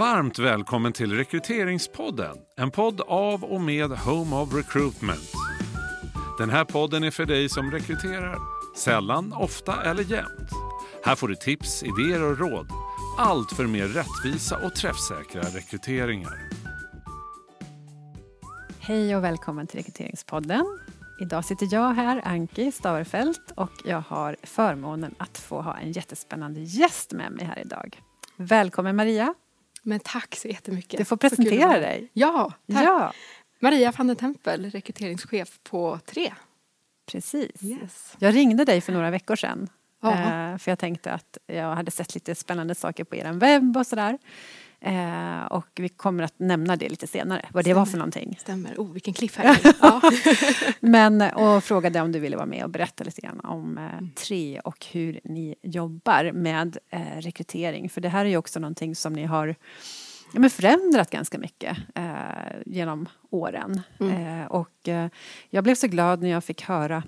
Varmt välkommen till Rekryteringspodden, en podd av och med Home of Recruitment. Den här podden är för dig som rekryterar, sällan, ofta eller jämt. Här får du tips, idéer och råd. Allt för mer rättvisa och träffsäkra rekryteringar. Hej och välkommen till Rekryteringspodden. Idag sitter jag här, Anki Staverfelt, och jag har förmånen att få ha en jättespännande gäst med mig här idag. Välkommen Maria. Men tack så jättemycket. Du får presentera dig. Ja, tack. Ja, Maria van den Tempel, rekryteringschef på Tre. precis. Yes. Jag ringde dig för några veckor sedan. Ja. Eh, för jag tänkte att jag hade sett lite spännande saker på er webb och sådär. Eh, och vi kommer att nämna det lite senare, vad det var för Stämmer. någonting. Stämmer. Oh, vilken cliffhanger. ja. Men, och frågade om du ville vara med och berätta lite grann om eh, Tre och hur ni jobbar med eh, rekrytering. För det här är ju också någonting som ni har ja, men förändrat ganska mycket eh, genom åren. Eh, och eh, jag blev så glad när jag fick höra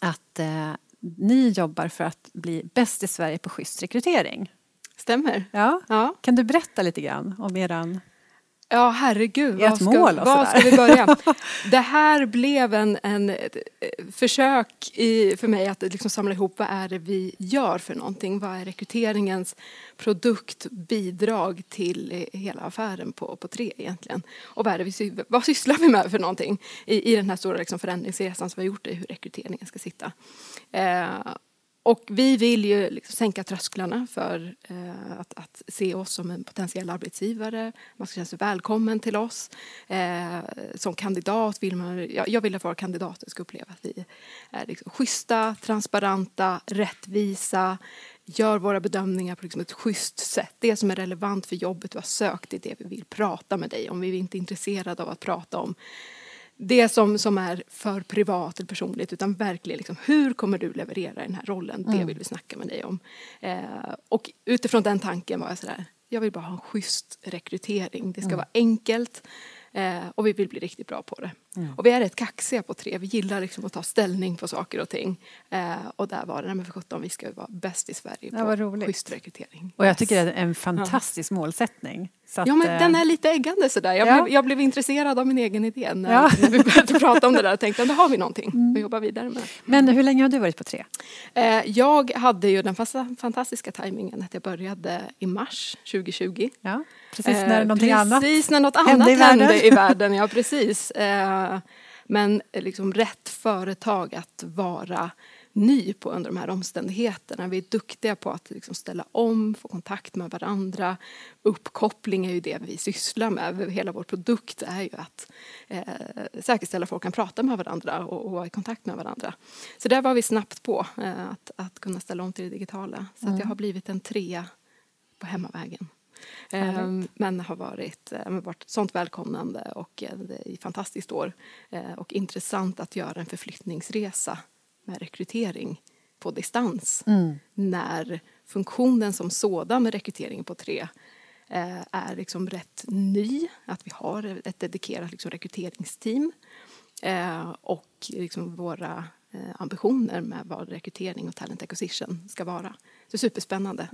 att eh, ni jobbar för att bli bäst i Sverige på schysst rekrytering. Stämmer. Ja. Ja. Kan du berätta lite grann om eran... Ja, herregud. Ert ska, mål och var ska vi börja? Det här blev en, en eh, försök i, för mig att liksom samla ihop vad är det vi gör för någonting. Vad är rekryteringens produkt, bidrag till eh, hela affären på, på Tre egentligen. Och vad, är det vi, vad sysslar vi med för någonting i, i den här stora liksom förändringsresan som vi har gjort i hur rekryteringen ska sitta. Eh, och vi vill ju liksom sänka trösklarna för eh, att, att se oss som en potentiell arbetsgivare. Man ska känna sig välkommen till oss. Eh, som kandidat vill man, jag, jag vill att våra kandidater ska uppleva att vi är liksom schyssta, transparenta, rättvisa, gör våra bedömningar på liksom ett schysst sätt. Det som är relevant för jobbet du har sökt är det vi vill prata med dig om. Vi är inte intresserade av att prata om det som, som är för privat eller personligt utan verkligen liksom, hur kommer du leverera i den här rollen? Det vill vi snacka med dig om. Eh, och utifrån den tanken var jag sådär, jag vill bara ha en schysst rekrytering. Det ska vara enkelt eh, och vi vill bli riktigt bra på det. Och vi är rätt kaxiga på tre, vi gillar liksom att ta ställning på saker och ting. Eh, och där var det, men för sjutton, vi ska vara bäst i Sverige Ja, på schysst rekrytering. Och jag tycker det är en fantastisk målsättning. Så Ja men eh, den är lite äggande sådär. Jag, Ja. blev, jag blev intresserad av min egen idé när, Ja. när vi började prata om det där och tänkte att då har vi någonting att jobba vidare med. Men hur länge har du varit på Tre? Eh, jag hade ju den fasta, fantastiska tajmingen att jag började i mars 2020. Ja, precis Eh, när någonting precis annat när något hände annat i världen. hände i världen. Ja, precis. Eh, men eh, liksom rätt företag att vara ny på under de här omständigheterna. Vi är duktiga på att liksom ställa om, få kontakt med varandra. Uppkoppling är ju det vi sysslar med. Hela vår produkt är ju att eh, säkerställa att folk kan prata med varandra och, och vara i kontakt med varandra. Så där var vi snabbt på eh, att, att kunna ställa om till det digitala. Så att jag har blivit en trea på hemmavägen. Ehm, men har varit, eh, varit sånt välkomnande och ett fantastiskt år. Eh, och intressant att göra en förflyttningsresa med rekrytering på distans. När funktionen som sådan med rekrytering på tre eh, är liksom rätt ny. Att vi har ett dedikerat liksom, rekryteringsteam. Eh, och liksom våra eh, ambitioner med vad rekrytering och talent acquisition ska vara. Så superspännande.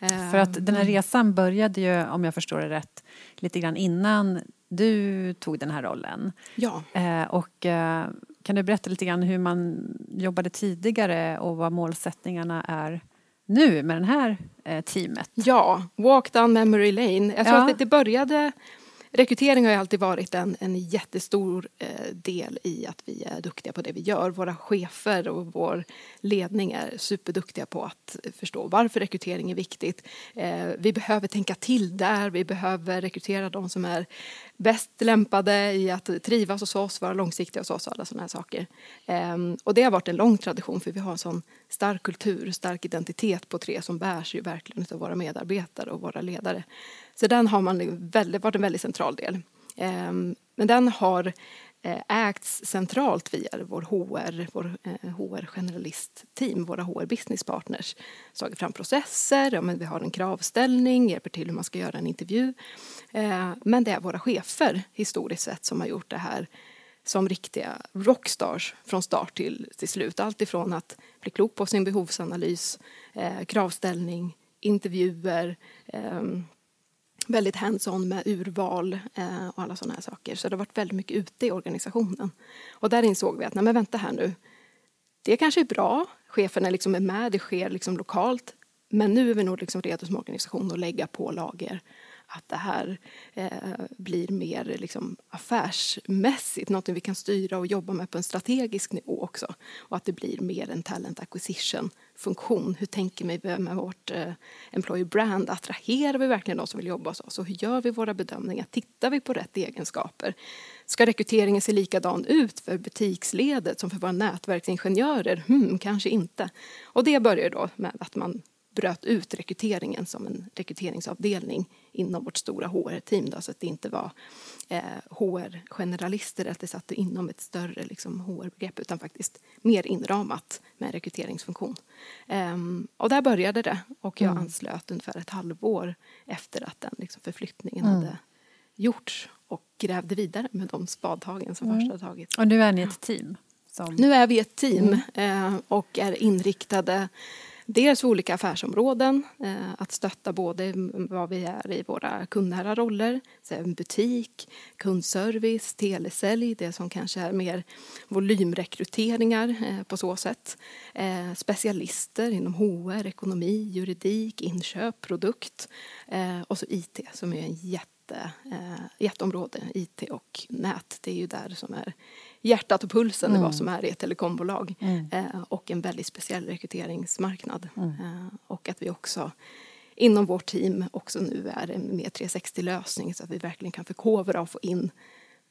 Eh, För att den här resan började ju, om jag förstår det rätt, lite grann innan du tog den här rollen. Ja. Eh, och eh, kan du berätta lite grann hur man jobbade tidigare och vad målsättningarna är nu med det här eh, teamet? Ja, walk down memory lane. Jag tror Ja. att det började... Rekrytering har ju alltid varit en, en jättestor eh, del i att vi är duktiga på det vi gör. Våra chefer och vår ledning är superduktiga på att förstå varför rekrytering är viktigt. Eh, vi behöver tänka till där, vi behöver rekrytera de som är bäst lämpade i att trivas hos oss, vara långsiktiga hos oss och alla sådana här saker. Ehm, och det har varit en lång tradition för vi har en sån stark kultur, stark identitet på tre som bärs ju verkligen av våra medarbetare och våra ledare. Så den har man väldigt, varit en väldigt central del. Ehm, men den har eh, ägts centralt via vår HR, vår eh, HR-generalistteam, våra HR-business partners. Tagit fram processer, ja, men vi har en kravställning, hjälper till hur man ska göra en intervju. Ehm, men det är våra chefer historiskt sett som har gjort det här som riktiga rockstars från start till, till slut. Allt ifrån att bli klok på sin behovsanalys, eh, kravställning, intervjuer, eh, väldigt hands-on med urval eh, och alla sådana här saker. Så det har varit väldigt mycket ute i organisationen. Och där insåg vi att, nej men vänta här nu, det kanske är bra, cheferna liksom är med, det sker liksom lokalt, men nu är vi nog liksom redo som organisation att lägga på lager att det här eh, blir mer liksom, affärsmässigt, något vi kan styra och jobba med på en strategisk nivå också. Och att det blir mer en talent acquisition funktion. Hur tänker vi med vårt eh, employer brand? Attraherar vi verkligen de som vill jobba hos oss? Och hur gör vi våra bedömningar? Tittar vi på rätt egenskaper? Ska rekryteringen se likadan ut för butiksledet som för våra nätverksingenjörer? Hmm, kanske inte. Och det börjar då med att man bröt ut rekryteringen som en rekryteringsavdelning inom vårt stora HR-team. Så att det inte var eh, HR-generalister, att det satt inom ett större liksom, HR-begrepp utan faktiskt mer inramat med en rekryteringsfunktion. Um, och där började det och jag mm. anslöt ungefär ett halvår efter att den liksom, förflyttningen mm. hade gjorts och grävde vidare med de spadtagen som mm. först hade tagits. Och nu är ni ett team? Som... Nu är vi ett team mm. eh, och är inriktade dels för olika affärsområden, eh, att stötta både vad vi är i våra kundnära roller, butik, kundservice, telesälj, det som kanske är mer volymrekryteringar eh, på så sätt. Eh, specialister inom HR, ekonomi, juridik, inköp, produkt och så IT som är en jätte, jätteområde, IT och nät. Det är ju där som är hjärtat och pulsen mm. i vad som är i ett telekombolag. Mm. Eh, och en väldigt speciell rekryteringsmarknad. Mm. Eh, och att vi också inom vårt team också nu är en mer 360-lösning så att vi verkligen kan förkovra och få in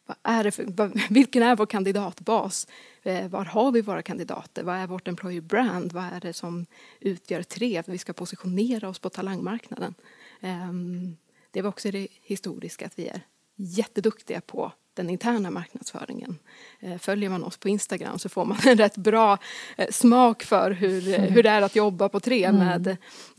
vad är det för, vad, vilken är vår kandidatbas? Eh, var har vi våra kandidater? Vad är vårt employer brand? Vad är det som utgör TREV? Vi ska positionera oss på talangmarknaden. Um, det var också det historiska att vi är jätteduktiga på den interna marknadsföringen. Eh, följer man oss på Instagram så får man en rätt bra eh, smak för hur, mm. hur det är att jobba på tre. Mm. Med,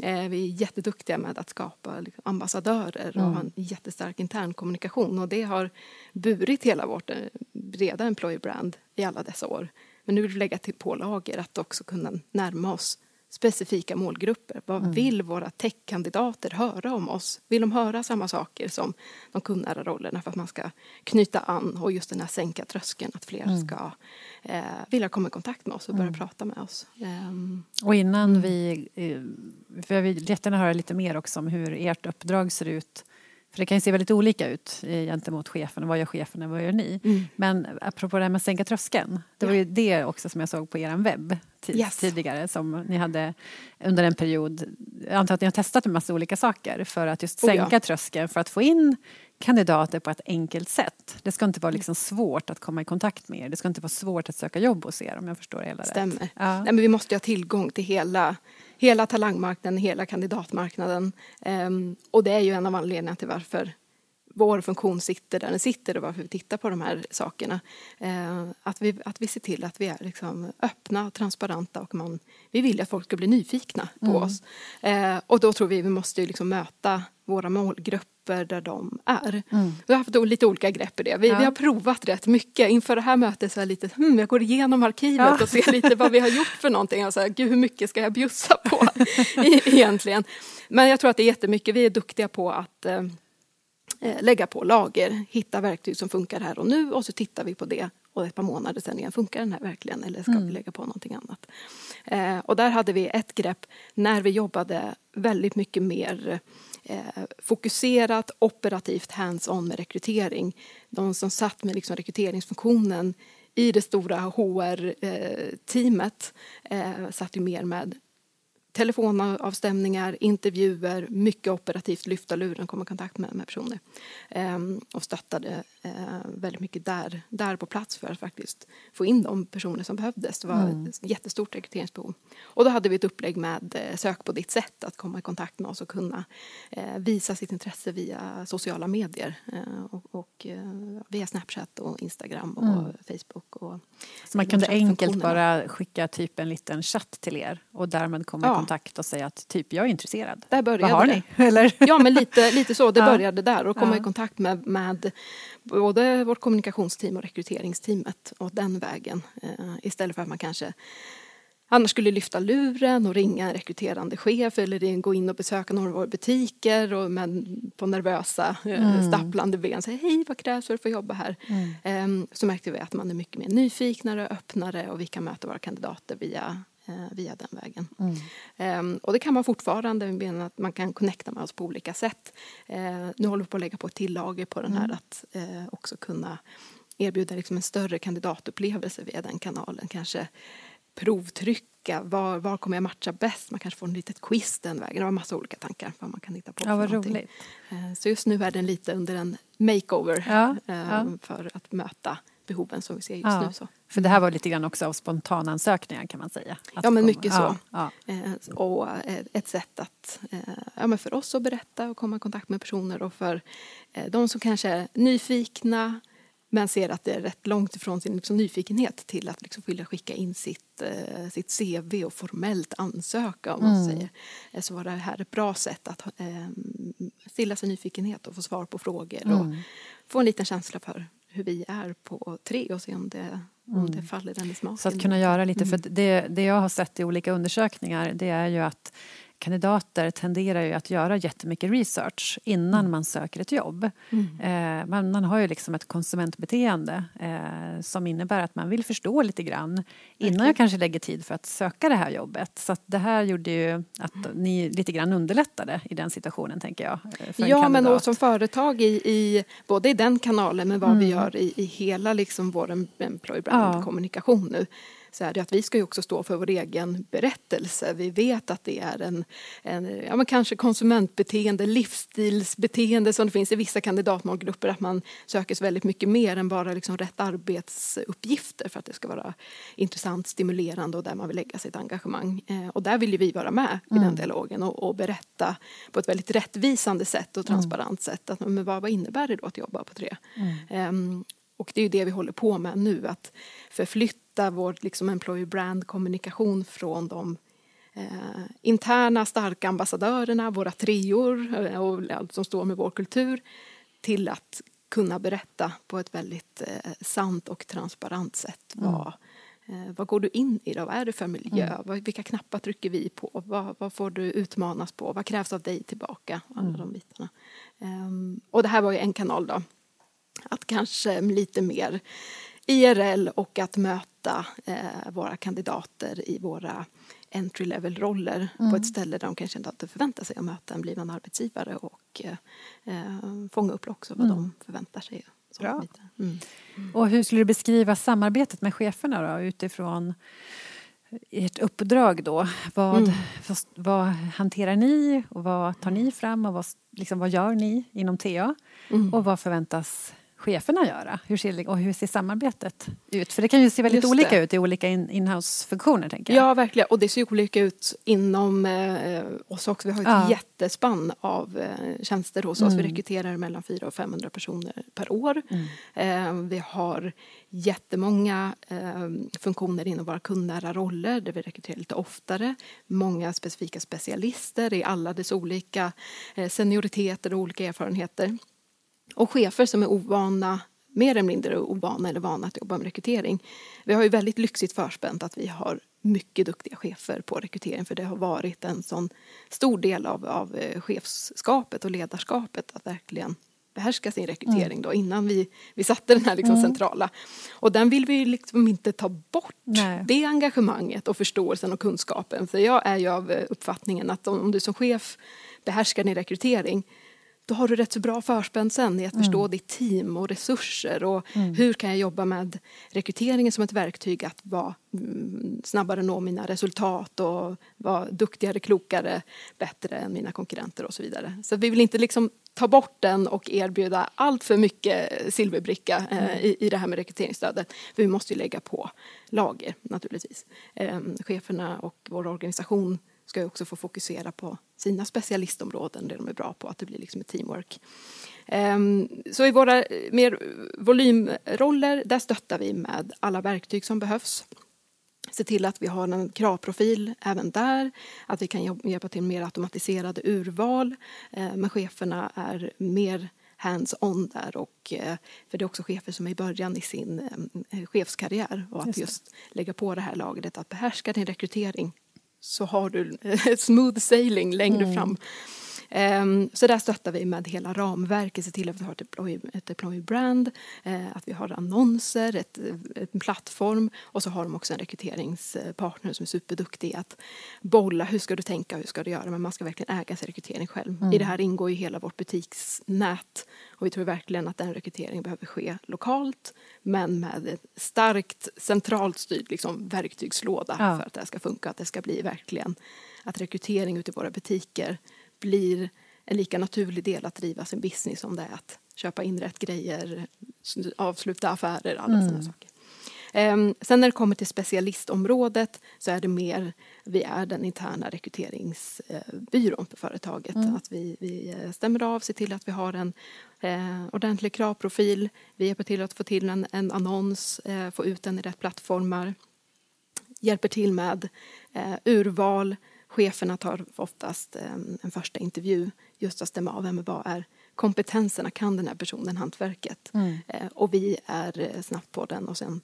eh, vi är jätteduktiga med att skapa liksom, ambassadörer och mm. ha en jättestark intern kommunikation och det har burit hela vårt breda employer brand i alla dessa år. Men nu vill vi lägga till pålagor att också kunna närma oss specifika målgrupper. Vad mm. vill våra techkandidater höra om oss? Vill de höra samma saker som de kundnära rollerna för att man ska knyta an och just den här sänka tröskeln att fler mm. ska eh, vilja komma i kontakt med oss och börja mm. prata med oss. Um, och innan mm. vi, eh, för jag vill jättegärna höra lite mer också om hur ert uppdrag ser ut för det kan ju se väldigt olika ut gentemot chefen. Vad gör chefen och vad gör ni? Mm. Men apropå det här med att sänka tröskeln. Det var ju det också som jag såg på er webb yes. tidigare som ni hade under en period. Jag antar att ni har testat en massa olika saker för att just sänka oh ja. tröskeln för att få in kandidater på ett enkelt sätt. Det ska inte vara liksom svårt att komma i kontakt med er. Det ska inte vara svårt att söka jobb hos er om jag förstår det hela Stämmer. rätt. Ja. Nej, men vi måste ha tillgång till hela hela talangmarknaden, hela kandidatmarknaden. Um, och det är ju en av anledningarna till varför vår funktion sitter där den sitter och varför vi tittar på de här sakerna. Uh, att, vi, att vi ser till att vi är liksom öppna och transparenta och man, vi vill att folk ska bli nyfikna på mm. oss. Uh, och då tror vi att vi måste liksom möta våra målgrupper där de är. Mm. Vi har haft lite olika grepp i det. Vi, ja. vi, har provat rätt mycket. Inför det här mötet så är jag lite, hmm, jag går igenom arkivet ja. och ser lite vad vi har gjort för någonting. Och så här, Gud, hur mycket ska jag bjussa på egentligen? Men jag tror att det är jättemycket. Vi är duktiga på att eh, eh, lägga på lager, hitta verktyg som funkar här och nu och så tittar vi på det och ett par månader sen igen, funkar den här verkligen eller ska mm. vi lägga på någonting annat? Eh, och där hade vi ett grepp när vi jobbade väldigt mycket mer eh, fokuserat, operativt hands-on med rekrytering. De som satt med liksom rekryteringsfunktionen i det stora HR-teamet eh, satt ju mer med telefonavstämningar, intervjuer, mycket operativt lyfta luren, komma i kontakt med, med personer. Ehm, och stöttade eh, väldigt mycket där, där på plats för att faktiskt få in de personer som behövdes. Det var mm. ett jättestort rekryteringsbehov. Och då hade vi ett upplägg med eh, sök på ditt sätt, att komma i kontakt med oss och kunna eh, visa sitt intresse via sociala medier eh, och, och eh, via Snapchat och Instagram och mm. Facebook. Och Så man kunde enkelt bara skicka typ en liten chatt till er och därmed komma ja. i kontakt och säga att typ jag är intresserad. Där började Vad har det. ni? Eller? Ja men lite, lite så, det började där och komma i kontakt med, med både vårt kommunikationsteam och rekryteringsteamet och den vägen. Eh, istället för att man kanske annars skulle lyfta luren och ringa en rekryterande chef eller gå in och besöka några av våra butiker och med, på nervösa eh, mm. stapplande ben säga hej vad krävs för att få jobba här. Mm. Um, så märkte vi att man är mycket mer nyfiknare och öppnare och vi kan möta våra kandidater via via den vägen. Mm. Um, och det kan man fortfarande, att man kan connecta med oss på olika sätt. Uh, nu håller vi på att lägga på ett till lager på den här mm. att uh, också kunna erbjuda liksom en större kandidatupplevelse via den kanalen. Kanske provtrycka, var, var kommer jag matcha bäst? Man kanske får en litet quiz den vägen. Det var massa olika tankar vad man kan hitta på. Ja, vad roligt. Eh, så just nu är den lite under en makeover ja, ja. Eh, för att möta behoven som vi ser just ja, nu. Så. För det här var lite grann också av spontanansökningar kan man säga? ja men mycket så. Ja, ja. Eh, och ett sätt att, ja, men för oss att berätta och komma i kontakt med personer och för de som kanske är nyfikna men ser att det är rätt långt ifrån sin liksom, nyfikenhet till att liksom, vilja skicka in sitt, eh, sitt CV och formellt ansöka om man mm. säger. Eh, så var det här ett bra sätt att eh, stilla sin nyfikenhet och få svar på frågor mm. och få en liten känsla för hur vi är på tre och se om det, mm. om det faller den i smaken. Så att kunna göra lite, för mm. det, det jag har sett i olika undersökningar det är ju att kandidater tenderar ju att göra jättemycket research innan mm. man söker ett jobb. Mm. Eh, man, man, har ju liksom ett konsumentbeteende eh, som innebär att man vill förstå lite grann innan okay. jag kanske lägger tid för att söka det här jobbet. Så det här gjorde ju att ni lite grann underlättade i den situationen, tänker jag. Eh, ja, men och som företag i, i, både i den kanalen men vad mm. vi gör i, i hela liksom vår employer brand-kommunikation ja. nu så är det att vi ska ju också stå för vår egen berättelse. Vi vet att det är en, en ja, men kanske konsumentbeteende, livsstilsbeteende som det finns i vissa kandidatmålgrupper att man söker sig väldigt mycket mer än bara liksom rätt arbetsuppgifter för att det ska vara intressant, stimulerande och där man vill lägga sitt engagemang. Eh, och där vill vi vara med mm. i den dialogen och, och, berätta på ett väldigt rättvisande sätt och transparent mm. sätt. Att, men vad, vad innebär det då att jobba på tre? Mm. Um, och det är ju det vi håller på med nu, att förflytta vår liksom, employer brand-kommunikation från de eh, interna starka ambassadörerna, våra treor eh, och allt som står med vår kultur till att kunna berätta på ett väldigt eh, sant och transparent sätt mm. vad, eh, vad går du in i då? Vad är det för miljö? Mm. Vad, vilka knappar trycker vi på? Vad, vad, får du utmanas på? Vad krävs av dig tillbaka? Alla mm. de bitarna. Um, och det här var ju en kanal då att kanske lite mer IRL och att möta eh, våra kandidater i våra entry level-roller mm. på ett ställe där de kanske inte alltid förväntar sig att möta en blivande arbetsgivare och eh, eh fånga upp också vad mm. de förväntar sig. Bra. Mm. Och hur skulle du beskriva samarbetet med cheferna då utifrån ert uppdrag då? Vad, mm. vad hanterar ni och vad tar ni fram och vad, liksom, vad gör ni inom TA? Mm. Och vad förväntas cheferna göra? Hur ser, och hur ser samarbetet ut? För det kan ju se väldigt olika ut i olika inhouse-funktioner. tänker jag. Ja, verkligen. Och det ser olika ut inom eh, oss också. Vi har ett ja. jättespann av eh, tjänster hos oss. Mm. Vi rekryterar mellan 400 och 500 personer per år. Mm. Eh, vi har jättemånga eh, funktioner inom våra kundnära roller där vi rekryterar lite oftare. Många specifika specialister i alla dess olika eh, senioriteter och olika erfarenheter. Och chefer som är ovana, mer eller mindre ovana eller vana att jobba med rekrytering. Vi har ju väldigt lyxigt förspänt att vi har mycket duktiga chefer på rekrytering för det har varit en sån stor del av, av eh, chefskapet och ledarskapet att verkligen behärska sin rekrytering mm. då innan vi, vi satte den här liksom mm. centrala. Och den vill vi liksom inte ta bort, Nej. det engagemanget och förståelsen och kunskapen. För jag är ju av eh, uppfattningen att om du som chef behärskar din rekrytering då har du rätt så bra förspänt sen i att mm. förstå ditt team och resurser och mm. hur kan jag jobba med rekryteringen som ett verktyg att vara mm, snabbare nå mina resultat och vara duktigare, klokare, bättre än mina konkurrenter och så vidare. Så vi vill inte liksom ta bort den och erbjuda allt för mycket silverbricka eh, mm. i, i det här med rekryteringsstödet. För vi måste ju lägga på lager naturligtvis. Eh, cheferna och vår organisation ska också få fokusera på sina specialistområden, det de är bra på, att det blir liksom ett teamwork. Ehm, så i våra mer volymroller, där stöttar vi med alla verktyg som behövs. Se till att vi har en kravprofil även där, att vi kan hjälpa till mer automatiserade urval. Ehm, men cheferna är mer hands-on där. Och, eh, för det är också chefer som är i början i sin eh, chefskarriär. Och att just, just lägga på det här lagret att behärska din rekrytering så har du smooth sailing längre mm. fram så där stöttar vi med hela ramverket, se till att vi har ett ett deploy brand, eh, att vi har annonser, ett, en plattform och så har de också en rekryteringspartner som är superduktig att bolla, hur ska du tänka, hur ska du göra, men man ska verkligen äga sin rekrytering själv. Mm. I det här ingår ju hela vårt butiksnät och vi tror verkligen att den rekryteringen behöver ske lokalt men med en starkt centralt styrd liksom, verktygslåda ja. för att det ska funka, att det ska bli verkligen att rekrytering ute i våra butiker blir en lika naturlig del att driva sin business som det är att köpa in rätt grejer, avsluta affärer, alla mm. sådana saker. Um, sen när det kommer till specialistområdet så är det mer, vi är den interna rekryteringsbyrån för företaget. Mm. Att vi, vi eh, stämmer av, ser till att vi har en eh, ordentlig kravprofil. Vi hjälper till att få till en, en annons, eh, få ut den i rätt plattformar. Hjälper till med eh, urval, cheferna tar oftast ehm, en första intervju just att stämma av vem vad är kompetenserna, kan den här personen hantverket? Mm. Eh, och vi är eh, snabbt på den och sen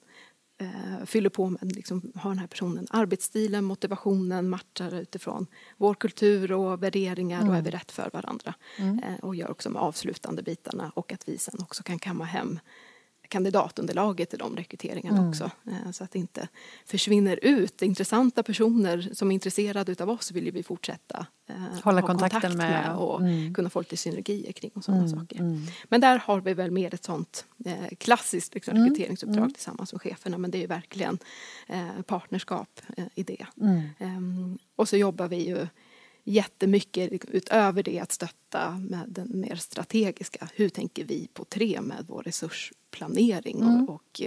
eh, fyller på med, liksom, har den här personen arbetsstilen, motivationen, matchar utifrån vår kultur och värderingar mm. och är vi rätt för varandra? Mm. Och gör också de avslutande bitarna och att vi sen också kan kamma hem kandidatunderlaget i de rekryteringarna mm. också. Eh, så att det inte försvinner ut. Intressanta personer som är intresserade av oss vill vi fortsätta eh, Hålla ha kontakten kontakt med, med och mm. kunna få lite synergier kring och sådana mm. saker. Mm. Men där har vi väl mer ett sånt eh, klassiskt liksom, mm. rekryteringsuppdrag mm. tillsammans med cheferna men det är verkligen partnerskap i det. Ehm, och så jobbar vi ju jättemycket utöver det att stötta med den mer strategiska. Hur tänker vi på tre med vår resursplanering mm. och, och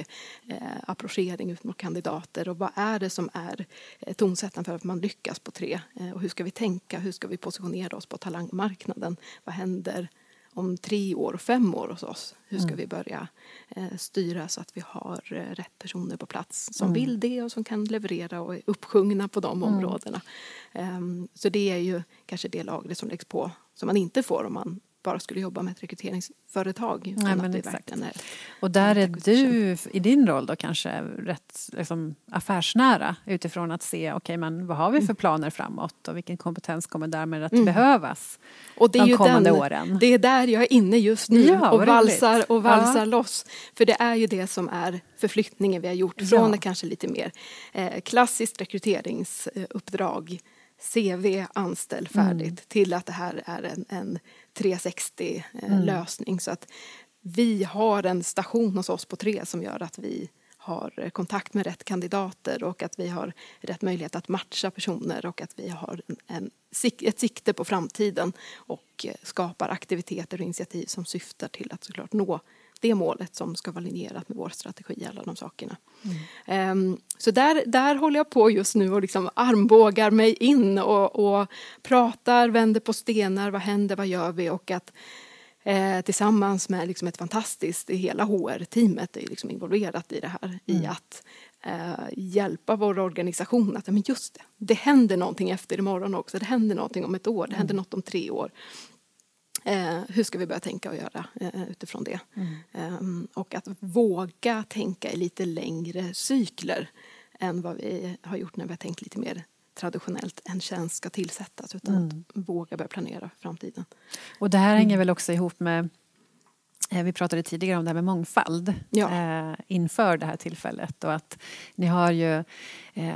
eh, approchering ut mot kandidater? Och vad är det som är eh, tonsättaren för att man lyckas på tre? Eh, och hur ska vi tänka, hur ska vi positionera oss på talangmarknaden, vad händer om tre år fem år hos oss. Hur ska mm. vi börja eh, styra så att vi har eh, rätt personer på plats som mm. vill det och som kan leverera och är uppsjungna på de mm. områdena. Um, så det är ju kanske det lagret som läggs på som man inte får om man bara skulle jobba med ett rekryteringsföretag. Nej, men exakt. Är och där är du i din roll då kanske rätt liksom, affärsnära utifrån att se okay, men vad har vi för mm. planer framåt och vilken kompetens kommer därmed att mm. behövas och det är de kommande den, åren. Det är där jag är inne just nu ja, och, valsar, och valsar ja. loss. För det är ju det som är förflyttningen vi har gjort från ja. kanske lite mer eh, klassiskt rekryteringsuppdrag CV, anställ färdigt mm. till att det här är en, en 360 eh, mm. Så att vi har en station hos oss på tre som gör att vi har kontakt med rätt kandidater och att vi har rätt möjlighet att matcha personer och att vi har en, en, ett sikte på framtiden och eh, skapar aktiviteter och initiativ som syftar till att såklart nå det målet som ska vara linjerat med vår strategi, alla de sakerna. Mm. Um, så där, där håller jag på just nu och liksom armbågar mig in och, och pratar, vänder på stenar, vad händer, vad gör vi och att eh, tillsammans med liksom ett fantastiskt, hela HR-teamet är liksom involverat i det här, mm. i att eh, hjälpa vår organisation att, men just det, det händer någonting efter imorgon också, det händer någonting om ett år, det händer mm. något om tre år. Eh, hur ska vi börja tänka och göra eh, utifrån det? Mm. Eh, och att våga tänka i lite längre cykler än vad vi har gjort när vi har tänkt lite mer traditionellt en tjänst ska tillsättas utan mm. att våga börja planera för framtiden. Och det här hänger mm. väl också ihop med eh, vi pratade tidigare om det här med mångfald ja. eh, inför det här tillfället och att ni har ju eh,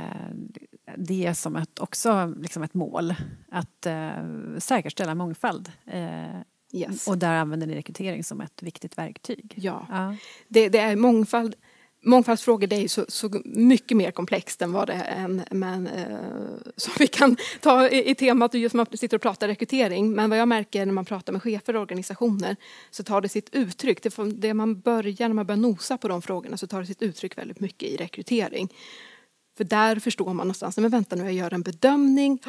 det som ett, också liksom ett mål att eh, säkerställa mångfald. Eh, yes. Och där använder ni rekrytering som ett viktigt verktyg. Ja, ja. Det, det, är mångfald. Mångfaldsfrågor det är så, så mycket mer komplext än vad det är en, men, eh, som vi kan ta i, i temat just man sitter och pratar rekrytering. Men vad jag märker när man pratar med chefer och organisationer så tar det sitt uttryck, det, det man börjar, när man börjar nosa på de frågorna så tar det sitt uttryck väldigt mycket i rekrytering. För där förstår man någonstans, men vänta nu, jag gör en bedömning.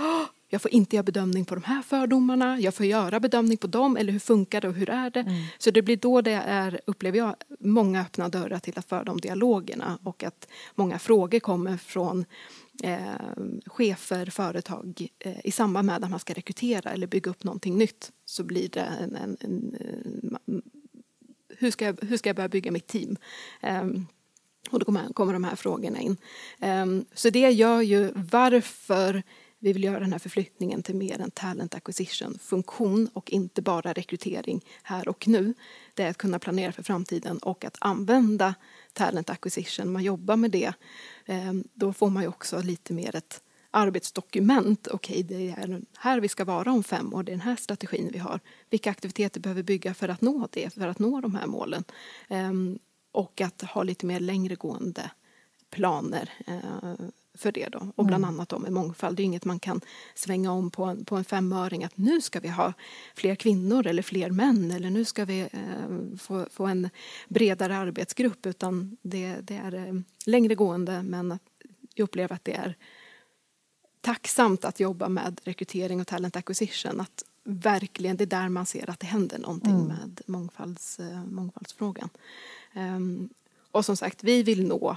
jag får inte göra bedömning på de här fördomarna, jag får göra bedömning på dem, eller hur funkar det och hur är det? Mm. Så det blir då det är, upplever jag, många öppna dörrar till att föra de dialogerna och att många frågor kommer från eh, chefer, företag eh, i samband med att man ska rekrytera eller bygga upp någonting nytt så blir det en, en, en hur ska jag, hur ska jag börja bygga mitt team? Um, och då kommer, kommer de här frågorna in. Um, så det gör ju varför vi vill göra den här förflyttningen till mer en talent acquisition-funktion och inte bara rekrytering här och nu. Det är att kunna planera för framtiden och att använda talent acquisition. Man jobbar med det. Um, då får man ju också lite mer ett arbetsdokument. Okej, okay, det är här vi ska vara om fem år, det är den här strategin vi har. Vilka aktiviteter behöver vi bygga för att nå det, för att nå de här målen? Ehm, och att ha lite mer längre gående planer uh, för det då. Och bland mm. annat då med mångfald. Det är inget man kan svänga om på en, på en femöring att nu ska vi ha fler kvinnor eller fler män eller nu ska vi eh, få, få en bredare arbetsgrupp utan det, det är eh, längre gående men jag upplever att det är tacksamt att jobba med rekrytering och talent acquisition. Att verkligen, det är där man ser att det händer någonting mm. med mångfalds, eh, mångfaldsfrågan. Um, och som sagt, vi vill nå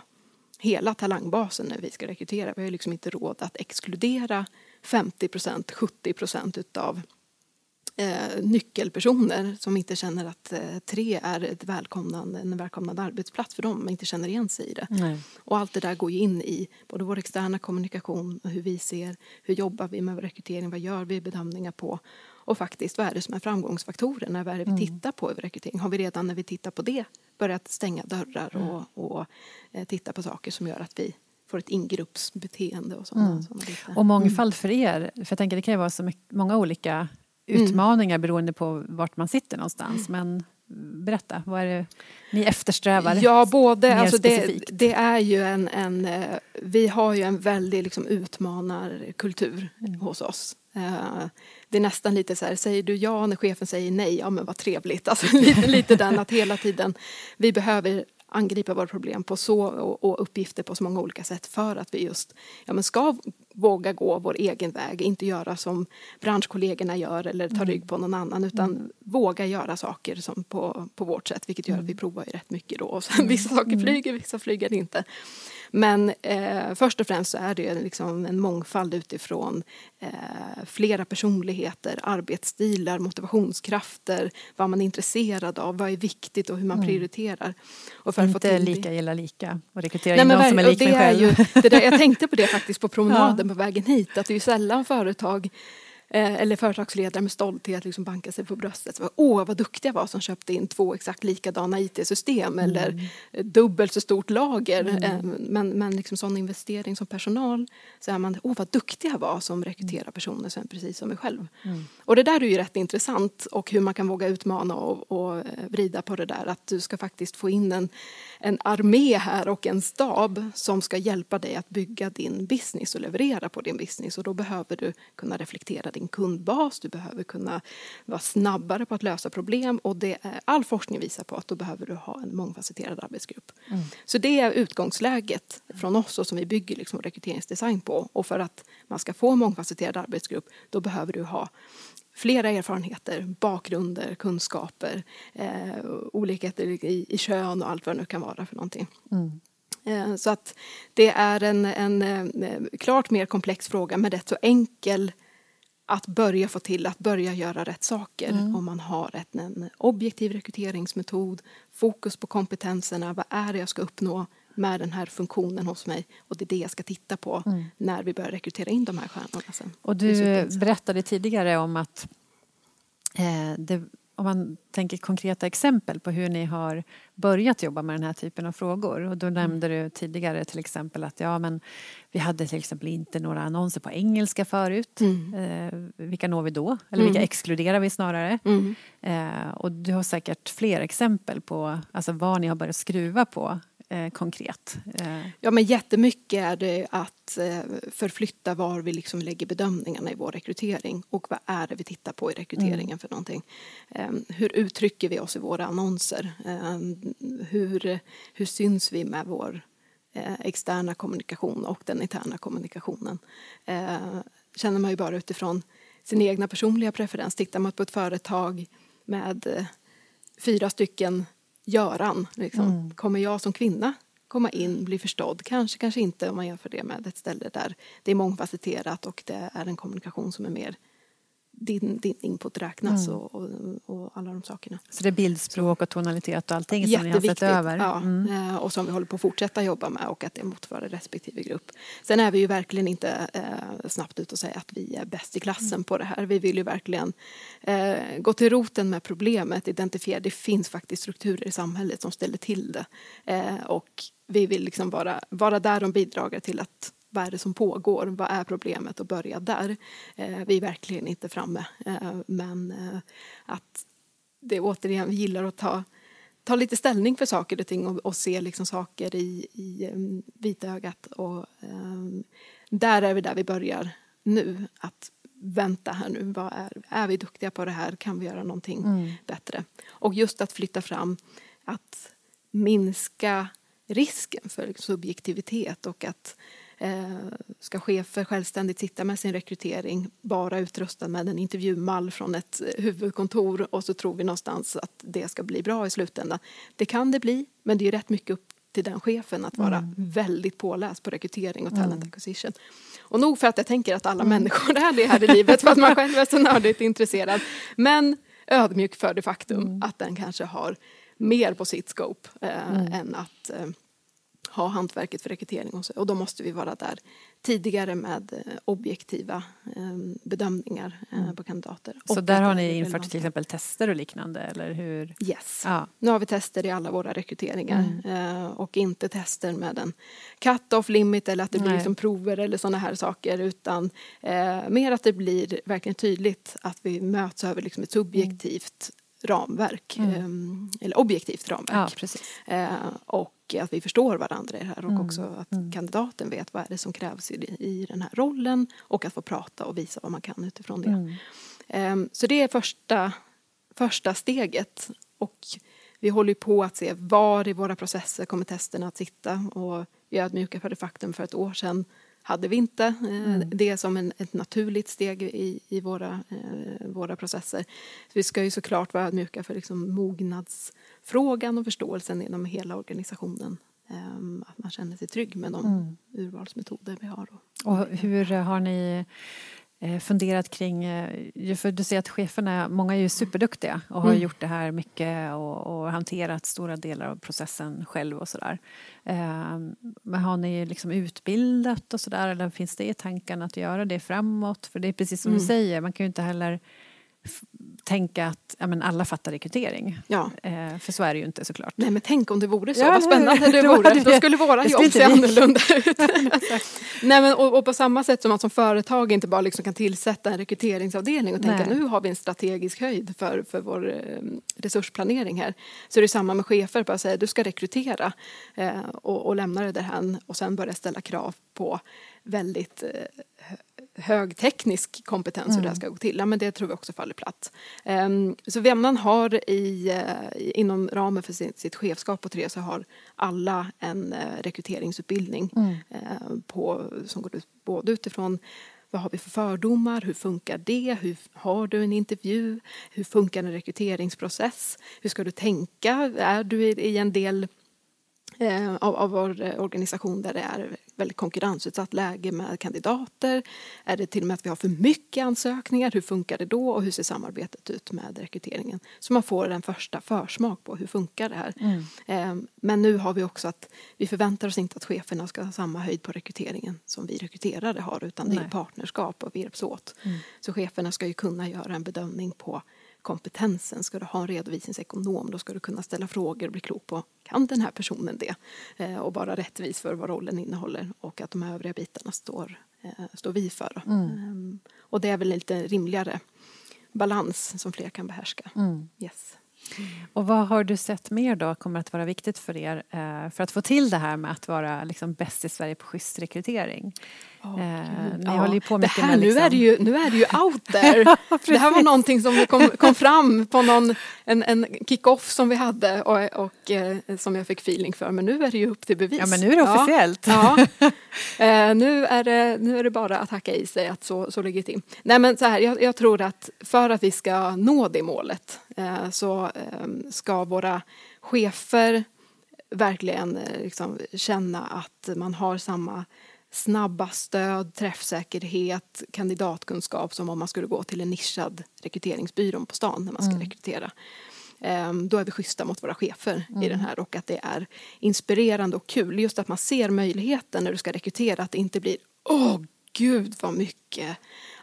hela talangbasen när vi ska rekrytera. Vi har liksom inte råd att exkludera 50 procent, 70 procent utav eh, nyckelpersoner som inte känner att eh, tre är ett välkomnande, en välkomnande arbetsplats för dem, men inte känner igen sig i det. Nej. Och allt det där går ju in i både vår externa kommunikation och hur vi ser, hur jobbar vi med rekrytering, vad gör vi bedömningar på och faktiskt vad är det som är framgångsfaktorerna, vad är det vi mm. tittar på i rekrytering? Har vi redan när vi tittar på det börjat stänga dörrar mm. och, och eh, titta på saker som gör att vi får ett ingruppsbeteende och sådana, mm. sådana Och mångfald för er, för jag tänker det kan ju vara så mycket, många olika Mm. utmaningar mm. beroende på vart man sitter någonstans. Men berätta, vad är det ni eftersträvar? Ja, både. Alltså det, det, är ju en, en, eh, vi har ju en väldig liksom utmanarkultur mm. hos oss. Eh, det är nästan lite så här, säger du ja när chefen säger nej, ja men vad trevligt. Alltså lite, lite den att hela tiden, vi behöver angripa våra problem på så, och, och, uppgifter på så många olika sätt för att vi just ja, men ska våga gå vår egen väg, inte göra som branschkollegorna gör eller ta mm. rygg på någon annan utan mm. våga göra saker som på, på vårt sätt vilket gör att vi mm. provar ju rätt mycket då. Och sen, mm. vissa saker flyger, vissa flyger inte. Men eh, först och främst så är det liksom en mångfald utifrån eh, flera personligheter, arbetsstilar, motivationskrafter, vad man är intresserad av, vad är viktigt och hur man mm. prioriterar. Och för Inte att lika gillar lika och rekrytera Nej, in någon som är lik mig själv. Ju, det där, jag tänkte på det faktiskt på promenaden ja. på vägen hit, att det är ju sällan företag eller företagsledare med stolthet liksom bankar sig på bröstet. Så, Åh, vad duktig jag var som köpte in två exakt likadana IT-system mm. eller dubbelt så stort lager. Mm. Eh, men, men liksom sån investering som personal så är man, åh vad duktig jag var som rekryterar personer som är precis som mig själv. Mm. Och det där är ju rätt intressant och hur man kan våga utmana och, och vrida på det där att du ska faktiskt få in en, en armé här och en stab som ska hjälpa dig att bygga din business och leverera på din business och då behöver du kunna reflektera din kundbas, du behöver kunna vara snabbare på att lösa problem och det är, all forskning visar på att då behöver du ha en mångfacetterad arbetsgrupp. Mm. Så det är utgångsläget från oss och som vi bygger liksom rekryteringsdesign på och för att man ska få en mångfacetterad arbetsgrupp då behöver du ha flera erfarenheter, bakgrunder, kunskaper, eh, olikheter i, i kön och allt vad det nu kan vara för någonting. Mm. Eh, så att det är en, en, en, eh, klart mer komplex fråga men rätt så enkel att börja få till att börja göra rätt saker mm. om man har ett, en objektiv rekryteringsmetod, fokus på kompetenserna, vad är det jag ska uppnå med den här funktionen hos mig och det är det jag ska titta på mm. när vi börjar rekrytera in de här stjärnorna sen. Och du berättade tidigare om att eh, det om man tänker konkreta exempel på hur ni har börjat jobba med den här typen av frågor. Och då mm. nämnde du tidigare till exempel att ja, men vi hade till exempel inte några annonser på engelska förut. Mm. Eh, vilka når vi då? Eller vilka mm. exkluderar vi snarare? Mm. Eh, och du har säkert fler exempel på alltså, vad ni har börjat skruva på eh, konkret? Eh. Ja men jättemycket är det att eh, förflytta var vi liksom lägger bedömningarna i vår rekrytering och vad är det vi tittar på i rekryteringen mm. för någonting. Eh, hur uttrycker vi oss i våra annonser? Hur, hur syns vi med vår externa kommunikation och den interna kommunikationen? känner man ju bara utifrån sin egna personliga preferens. Tittar man på ett företag med fyra stycken Göran. Liksom. Mm. Kommer jag som kvinna komma in, bli förstådd? Kanske, kanske inte om man jämför det med ett ställe där det är mångfacetterat och det är en kommunikation som är mer din, din input räknas och, och, och, alla de sakerna. Så det är bildspråk och tonalitet och allting som ni har sett över? Ja, mm. och som vi håller på att fortsätta jobba med och att det motsvarar respektive grupp. Sen är vi ju verkligen inte eh, snabbt ut och säga att vi är bäst i klassen mm. på det här. Vi vill ju verkligen eh, gå till roten med problemet, identifiera det finns faktiskt strukturer i samhället som ställer till det. Eh, och vi vill liksom vara, vara där och bidra till att vad är det som pågår, vad är problemet och börja där. Eh, vi är verkligen inte framme eh, men eh, att det återigen, vi gillar att ta, ta lite ställning för saker och ting och, och se liksom saker i, i um, vitögat och um, där är vi där vi börjar nu. Att vänta här nu, vad är, är vi duktiga på det här, kan vi göra någonting mm. bättre? Och just att flytta fram, att minska risken för subjektivitet och att ska chefer självständigt sitta med sin rekrytering bara utrustad med en intervjumall från ett huvudkontor och så tror vi någonstans att det ska bli bra i slutändan. Det kan det bli, men det är rätt mycket upp till den chefen att vara mm. väldigt påläst på rekrytering och talent mm. acquisition. Och nog för att jag tänker att alla mm. människor är det här i livet för att man själv är så nördigt intresserad. Men ödmjuk för det faktum mm. att den kanske har mer på sitt scope eh, mm. än att eh, ha hantverket för rekrytering och, så, och då måste vi vara där tidigare med eh, objektiva ehm, bedömningar eh, mm. på kandidater. Så där har ni infört till exempel tester och liknande eller hur? Yes, ja. nu har vi tester i alla våra rekryteringar mm. Eh, och inte tester med en cut-off limit eller att det blir liksom prover eller sådana här saker utan eh, mer att det blir verkligen tydligt att vi möts över liksom ett subjektivt mm ramverk, mm. Ehm, eller objektivt ramverk. Ja, eh, och att vi förstår varandra i det här och mm. också att mm. kandidaten vet vad är det som krävs i, i den här rollen och att få prata och visa vad man kan utifrån det. Eh, så det är första, första steget och vi håller på att se var i våra processer kommer testerna att sitta och vi är ödmjuka för det faktum för ett år sedan hade vi inte eh, mm. det som en, ett naturligt steg i, i våra, eh, våra processer. Så vi ska ju såklart vara ödmjuka för liksom mognadsfrågan och förståelsen inom hela organisationen. Eh, att man känner sig trygg med de mm. urvalsmetoder vi har. Och hur har ni funderat kring, eh, för du ser att cheferna, många är ju superduktiga och har mm. gjort det här mycket och, och, hanterat stora delar av processen själv och sådär. Eh, men har ni liksom utbildat och sådär eller finns det i tanken att göra det framåt? För det är precis som mm. du säger, man kan ju inte heller tänka att ja, men alla fattar rekrytering. Ja. Eh, för så är det ju inte såklart. Nej men tänk om det vore så, ja, vad spännande det vore. Det. Då skulle våra jobb se annorlunda ut. Nej, men, och, och, på samma sätt som man som företag inte bara liksom kan tillsätta en rekryteringsavdelning och tänka Nej. nu har vi en strategisk höjd för, för vår eh, resursplanering här. Så är det samma med chefer, bara säga du ska rekrytera eh, och, och lämna det därhän och sen börja ställa krav på väldigt eh, högteknisk kompetens mm. hur det här mm. ska gå till. Ja, men det tror vi också faller platt. Um, så Vemnan har i, uh, inom ramen för sin, sitt chefskap på tre så har alla en uh, rekryteringsutbildning mm. uh, på, som går ut både utifrån vad har vi för fördomar? Hur funkar det? Hur har du en intervju? Hur funkar en rekryteringsprocess? Hur ska du tänka? Är du i en del av, av vår eh, organisation där det är väldigt konkurrensutsatt läge med kandidater? Är det till och med att vi har för mycket ansökningar? Hur funkar det då och hur ser samarbetet ut med rekryteringen? Så man får en första försmak på hur funkar det här. Mm. Eh, men nu har vi också att vi förväntar oss inte att cheferna ska ha samma höjd på rekryteringen som vi rekryterare har utan Nej. det är partnerskap och vi hjälps åt. Mm. Så cheferna ska ju kunna göra en bedömning på kompetensen. Ska du ha en redovisningsekonom då ska du kunna ställa frågor och bli klok på kan den här personen det? Eh, och vara rättvis för vad rollen innehåller och att de övriga bitarna står, eh, står vi för. Mm. Um, och det är väl lite rimligare balans som fler kan behärska. Mm. Yes. Och vad har du sett mer då kommer att vara viktigt för er eh, för att få till det här med att vara liksom bäst i Sverige på schysst rekrytering? Oh, eh, ja. på det här, med liksom... nu, är det ju, nu är det ju out there. ja, det här var någonting som kom, kom fram på någon, en, en kick-off som vi hade och, och eh, som jag fick feeling för. Men nu är det ju upp till bevis. Ja men nu är det officiellt. Ja, eh, nu, är det, nu är det bara att hacka i sig att så, så ligger det till. Nej men så här, jag, jag tror att för att vi ska nå det målet eh, så eh, ska våra chefer verkligen eh, liksom, känna att man har samma snabba stöd, träffsäkerhet, kandidatkunskap som om man skulle gå till en nischad rekryteringsbyrå på stan när man ska rekrytera. Ehm, Då är vi schyssta mot våra chefer i den här och att det är inspirerande och kul. Just att man ser möjligheten när du ska rekrytera, att det inte blir åh gud vad mycket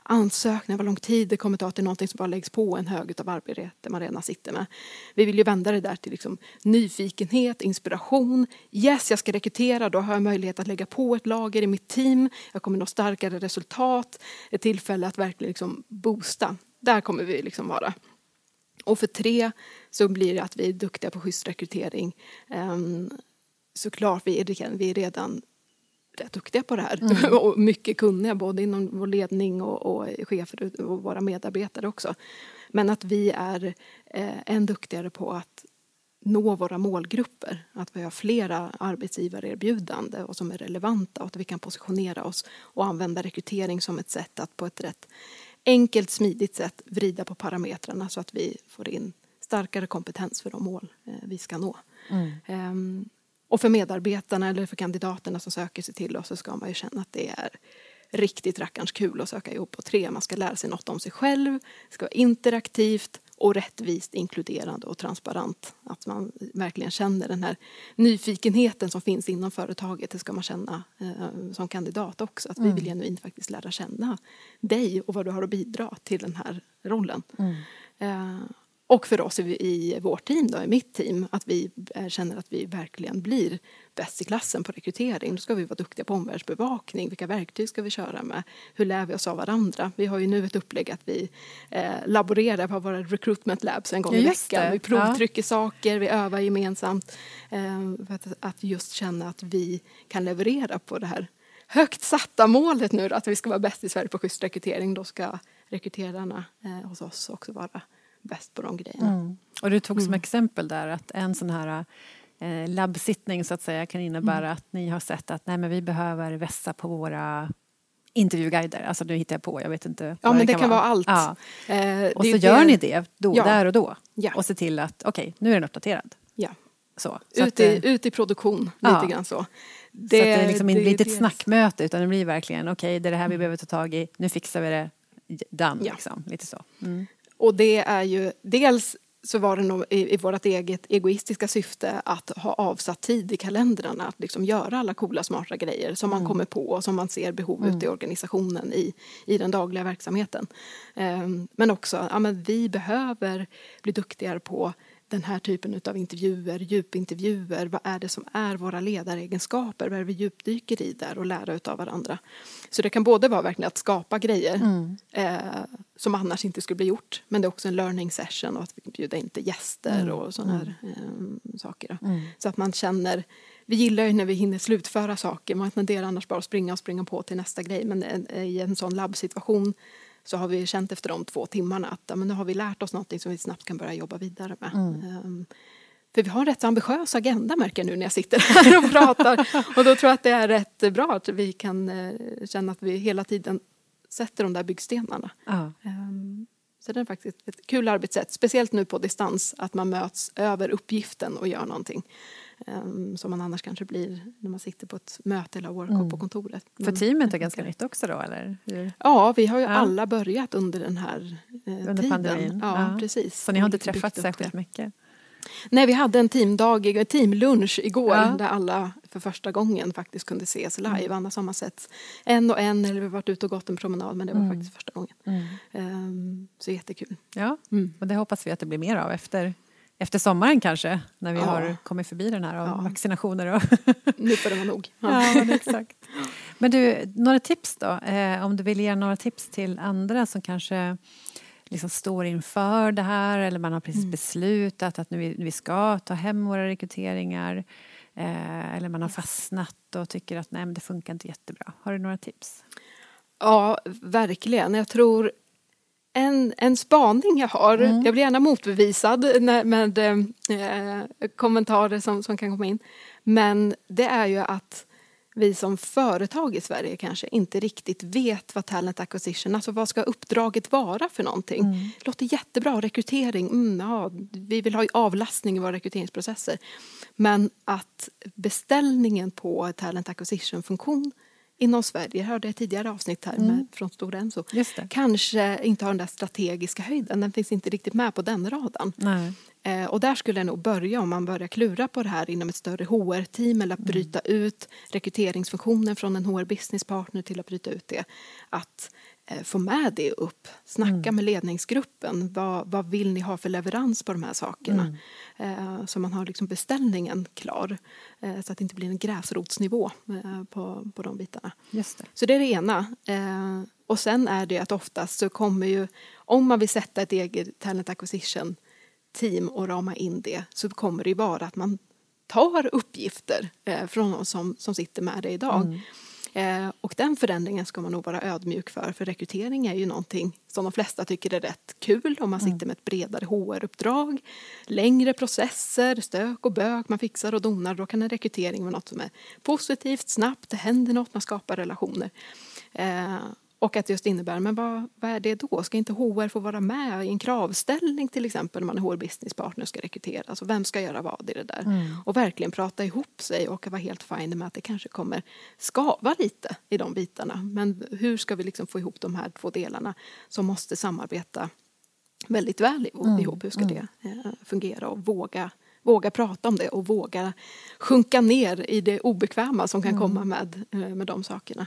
ansökningar, vad lång tid det kommer ta till någonting som bara läggs på en hög av arbete man redan sitter med. Vi vill ju vända det där till liksom nyfikenhet, inspiration. Yes, jag ska rekrytera, då har jag möjlighet att lägga på ett lager i mitt team. Jag kommer nå starkare resultat, ett tillfälle att verkligen liksom boosta. Där kommer vi liksom vara. Och för tre så blir det att vi är duktiga på schysst rekrytering. Um, såklart, vi är, vi är redan rätt duktiga på det här och mycket kunniga både inom vår ledning och, och chefer och våra medarbetare också. Men att vi är eh, än duktigare på att nå våra målgrupper. Att vi har flera arbetsgivarerbjudande och som är relevanta och att vi kan positionera oss och använda rekrytering som ett sätt att på ett rätt enkelt, smidigt sätt vrida på parametrarna så att vi får in starkare kompetens för de mål eh, vi ska nå. Ehm, och för medarbetarna eller för kandidaterna som söker sig till oss så ska man ju känna att det är riktigt rackarns kul att söka ihop på tre. Man ska lära sig något om sig själv, det ska vara interaktivt och rättvist, inkluderande och transparent. Att man verkligen känner den här nyfikenheten som finns inom företaget. Det ska man känna eh, som kandidat också. Att vi vill genuint faktiskt lära känna dig och vad du har att bidra till den här rollen. Eh, och för oss i, vårt team, då, i mitt team, att vi eh, känner att vi verkligen blir bäst i klassen på rekrytering. Då ska vi vara duktiga på omvärldsbevakning. Vilka verktyg ska vi köra med? Hur lär vi oss av varandra? Vi har ju nu ett upplägg att vi eh, laborerar på våra recruitment labs en gång Ja, i veckan. det. Vi provtrycker saker, vi övar gemensamt. Eh, för att, att just känna att vi kan leverera på det här högt satta målet nu då, att vi ska vara bäst i Sverige på schysst rekrytering. Då ska rekryterarna eh, hos oss också vara bäst på de grejerna. Mm. Och du tog som exempel där att en sån här eh, labbsittning så att säga kan innebära att ni har sett att nej men vi behöver vässa på våra intervjuguider. Alltså nu hittar jag på, jag vet inte. Ja, men det kan vara allt. Ja. Eh, Och det så är gör det- ni det då, Ja. där och då. Ja. Och se till att okej, nu är den uppdaterad. Ja. Så, så Ut, att, i, ut i produktion, Ja. lite grann så. så att det liksom blir inte ett det- snackmöte utan det blir verkligen okej, det är det här vi behöver ta tag i, nu fixar vi det, done liksom. Lite så. Mm. Och det är ju dels så var det nog i, i vårt eget egoistiska syfte att ha avsatt tid i kalendrarna att liksom göra alla coola smarta grejer som man kommer på och som man ser behov ute i organisationen i, i den dagliga verksamheten. Ehm, men också, ja men vi behöver bli duktigare på den här typen av intervjuer, djupintervjuer. Vad är det som är våra ledaregenskaper? Vad är det vi djupdyker i där och lära utav varandra? Så det kan både vara verkligen att skapa grejer eh, som annars inte skulle bli gjort. Men det är också en learning session och att vi bjuda in till gäster och sådana här eh, saker. Då. Så att man känner vi gillar ju när vi hinner slutföra saker. Man tenderar annars bara att springa och springa på till nästa grej. Men en- i en sån labbsituation så har vi känt efter de två timmarna att ja, men nu har vi lärt oss någonting som vi snabbt kan börja jobba vidare med. Ehm, för vi har en rätt ambitiös agenda märker jag nu när jag sitter här och pratar. Och då tror jag att det är rätt bra att vi kan eh, känna att vi hela tiden sätter de där byggstenarna. Ja. Ehm, Så det är faktiskt ett kul arbetssätt, speciellt nu på distans, att man möts över uppgiften och gör någonting. Um, som man annars kanske blir när man sitter på ett möte eller workshop på kontoret. För Men- teamet är ganska nytt också då eller? Hur? Ja, vi har ju Ja. alla börjat under den här eh, Under tiden. pandemin? Ja, Ja. precis. Så ni har inte träffats särskilt det. mycket? Nej, vi hade en teamdag, teamlunch igår Ja. där alla för första gången faktiskt kunde ses live. Annars har man sett en och en eller vi varit ute och gått en promenad men det var faktiskt första gången. Ehm, så jättekul. Ja, Mm. och det hoppas vi att det blir mer av efter, efter sommaren kanske, när vi Ja. har kommit förbi den här av Ja. vaccinationer. Och Nu får det vara nog. Ja. ja, men exakt. Men du, några tips då? Eh, om du vill ge några tips till andra som kanske liksom står inför det här eller man har precis Mm. beslutat att nu vi, vi ska ta hem våra rekryteringar eh, eller man har fastnat och tycker att nej, men det funkar inte jättebra. Har du några tips? Ja, verkligen. Jag tror en, en spaning jag har, jag blir gärna motbevisad när, med eh, kommentarer som, som kan komma in. Men det är ju att vi som företag i Sverige kanske inte riktigt vet vad talent acquisition, alltså vad ska uppdraget vara för någonting. Det låter jättebra, rekrytering, mm, ja, vi vill ha avlastning i våra rekryteringsprocesser. Men att beställningen på talent acquisition funktion inom Sverige, jag hörde ett tidigare avsnitt här med, från Stora Enso, kanske inte har den där strategiska höjden. Den finns inte riktigt med på den raden. Eh, och där skulle jag nog börja om man börjar klura på det här inom ett större HR-team eller att bryta ut rekryteringsfunktionen från en HR business partner till att bryta ut det. Att få med det upp, snacka med ledningsgruppen. Vad, vad vill ni ha för leverans på de här sakerna? Eh, så man har liksom beställningen klar. Eh, så att det inte blir en gräsrotsnivå eh, på, på de bitarna. Just det. Så det är det ena. Eh, och sen är det att oftast så kommer ju, om man vill sätta ett eget talent acquisition team och rama in det så kommer det ju vara att man tar uppgifter eh, från någon som, som sitter med det idag. Eh, och den förändringen ska man nog vara ödmjuk för för rekrytering är ju någonting som de flesta tycker är rätt kul om man sitter med ett bredare HR-uppdrag. Längre processer, stök och bök, man fixar och donar. Då kan en rekrytering vara något som är positivt, snabbt, det händer något, man skapar relationer. Eh, och att just innebär, men vad, vad är det då? Ska inte HR få vara med i en kravställning till exempel när man är HR business partner ska rekrytera? Alltså vem ska göra vad i det där? Och verkligen prata ihop sig och vara helt fine med att det kanske kommer skava lite i de bitarna. Men hur ska vi liksom få ihop de här två delarna som måste samarbeta väldigt väl ihop? Hur ska det eh, fungera och våga Våga prata om det och våga sjunka ner i det obekväma som kan komma med, eh, med de sakerna.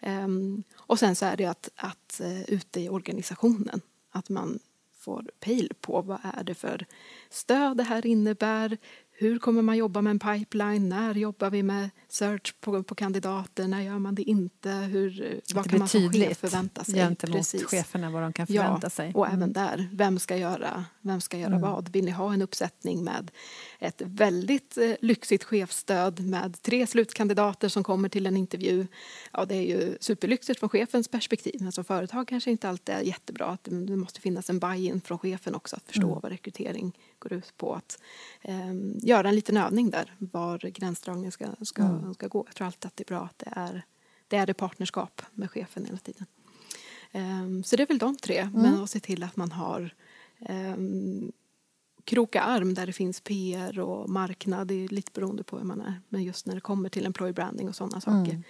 Ehm, och sen så är det att, att uh, ute i organisationen, att man får pejl på vad är det för stöd det här innebär. Hur kommer man jobba med en pipeline? När jobbar vi med search på, på kandidater? När gör man det inte? Hur, vad det kan man som chef förvänta sig? gentemot Precis. cheferna vad de kan förvänta Ja, sig. och även där, vem ska göra, vem ska göra vad? Vill ni ha en uppsättning med ett väldigt eh, lyxigt chefsstöd med tre slutkandidater som kommer till en intervju? Ja, det är ju superlyxigt från chefens perspektiv, men som företag kanske inte alltid är jättebra. Det måste finnas en buy-in från chefen också, att förstå vad rekrytering går ut på. Att eh, göra en liten övning där, var gränsdragningen ska, ska, ska gå. Jag tror alltid att det är bra att det är det är det partnerskap med chefen hela tiden. Ehm, så det är väl de tre, men att se till att man har um, kroka arm där det finns PR och marknad, det är lite beroende på hur man är. Men just när det kommer till employer branding och sådana saker.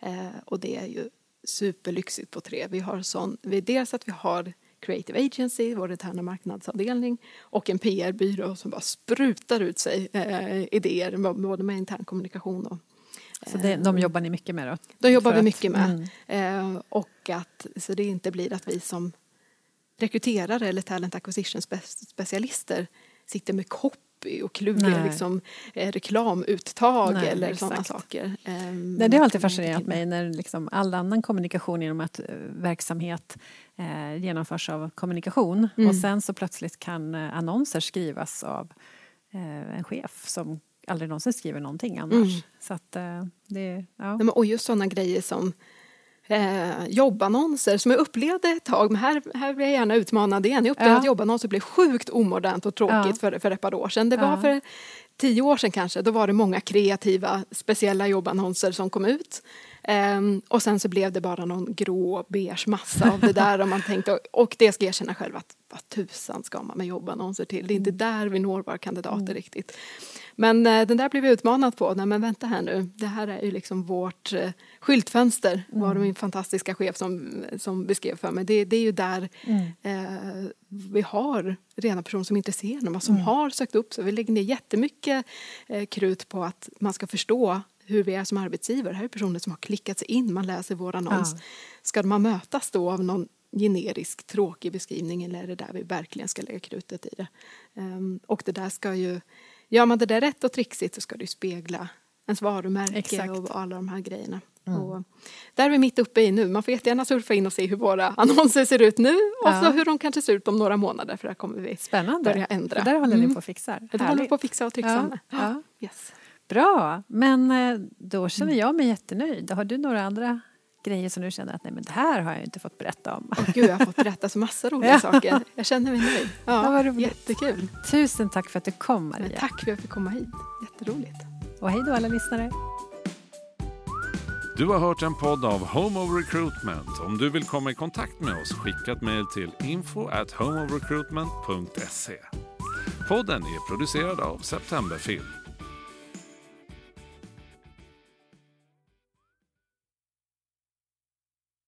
Eh, och det är ju superlyxigt på tre. Vi har sån, vi, dels att vi har Creative Agency, vår interna marknadsavdelning och en PR-byrå som bara sprutar ut sig eh, idéer både med intern kommunikation och Så det, de jobbar ni mycket med då? de jobbar vi mycket med. mm. Eh, och att så det inte blir att vi som rekryterare eller talent acquisition spe- specialister sitter med copy och kluriga Nej. liksom, eh, reklamuttag Nej, eller sådana saker. Eh, Nej, det har alltid fascinerat mig när liksom all annan kommunikation genom att eh, verksamhet eh, genomförs av kommunikation Mm. och sen så plötsligt kan eh, annonser skrivas av eh, en chef som aldrig någonsin skriver någonting annars. Mm. Så att det, ja. Nej, men, och just sådana grejer som eh, jobbannonser som jag upplevde ett tag, men här, här blir jag gärna utmanad igen. Jag upplevde Ja. att jobbannonser blev sjukt omodernt och tråkigt Ja. för, för ett par år sedan. Det var för tio år sedan kanske, då var det många kreativa speciella jobbannonser som kom ut. Ehm, och sen så blev det bara någon grå beige massa av det där och man tänkte, och det ska jag erkänna själv att vad tusan ska man med jobbannonser till? Det är inte där vi når våra kandidater riktigt. Men eh, den där blev jag utmanad på. Nej men vänta här nu, det här är ju liksom vårt eh, skyltfönster var det min fantastiska chef som, som beskrev för mig. Det, det är ju där eh, vi har rena personer som är intresserade, som har sökt upp sig. Vi lägger ner jättemycket eh, krut på att man ska förstå hur vi är som arbetsgivare. Här är personer som har klickat sig in, man läser vår annons. Ja. Ska man mötas då av någon generisk tråkig beskrivning eller är det där vi verkligen ska lägga krutet i det? Ehm, och det där ska ju, gör man det där rätt och trixigt så ska det ju spegla ens varumärke Exakt. och alla de här grejerna. Och där är vi mitt uppe i nu. Man får jättegärna surfa in och se hur våra annonser ser ut nu och Ja. så hur de kanske ser ut om några månader för där kommer vi Spännande. börja ändra. Så där håller ni Mm. på och fixar. Det håller vi på att fixa och trixa Ja, med. ja. Yes. Bra, men eh, då känner jag mig jättenöjd. Har du några andra grejer som du känner att nej men det här har jag inte fått berätta om? Och gud, jag har fått berätta så massa roliga saker. Jag känner mig nöjd. Ja, vad Ja, roligt. jättekul. Tusen tack för att du kom Men Maria. tack för att jag fick komma hit. Jätteroligt. Och hej då alla lyssnare. Du har hört en podd av Home of Recruitment. Om du vill komma i kontakt med oss, skicka ett mejl till info at homeofrecruitment.se. Podden är producerad av Septemberfilm.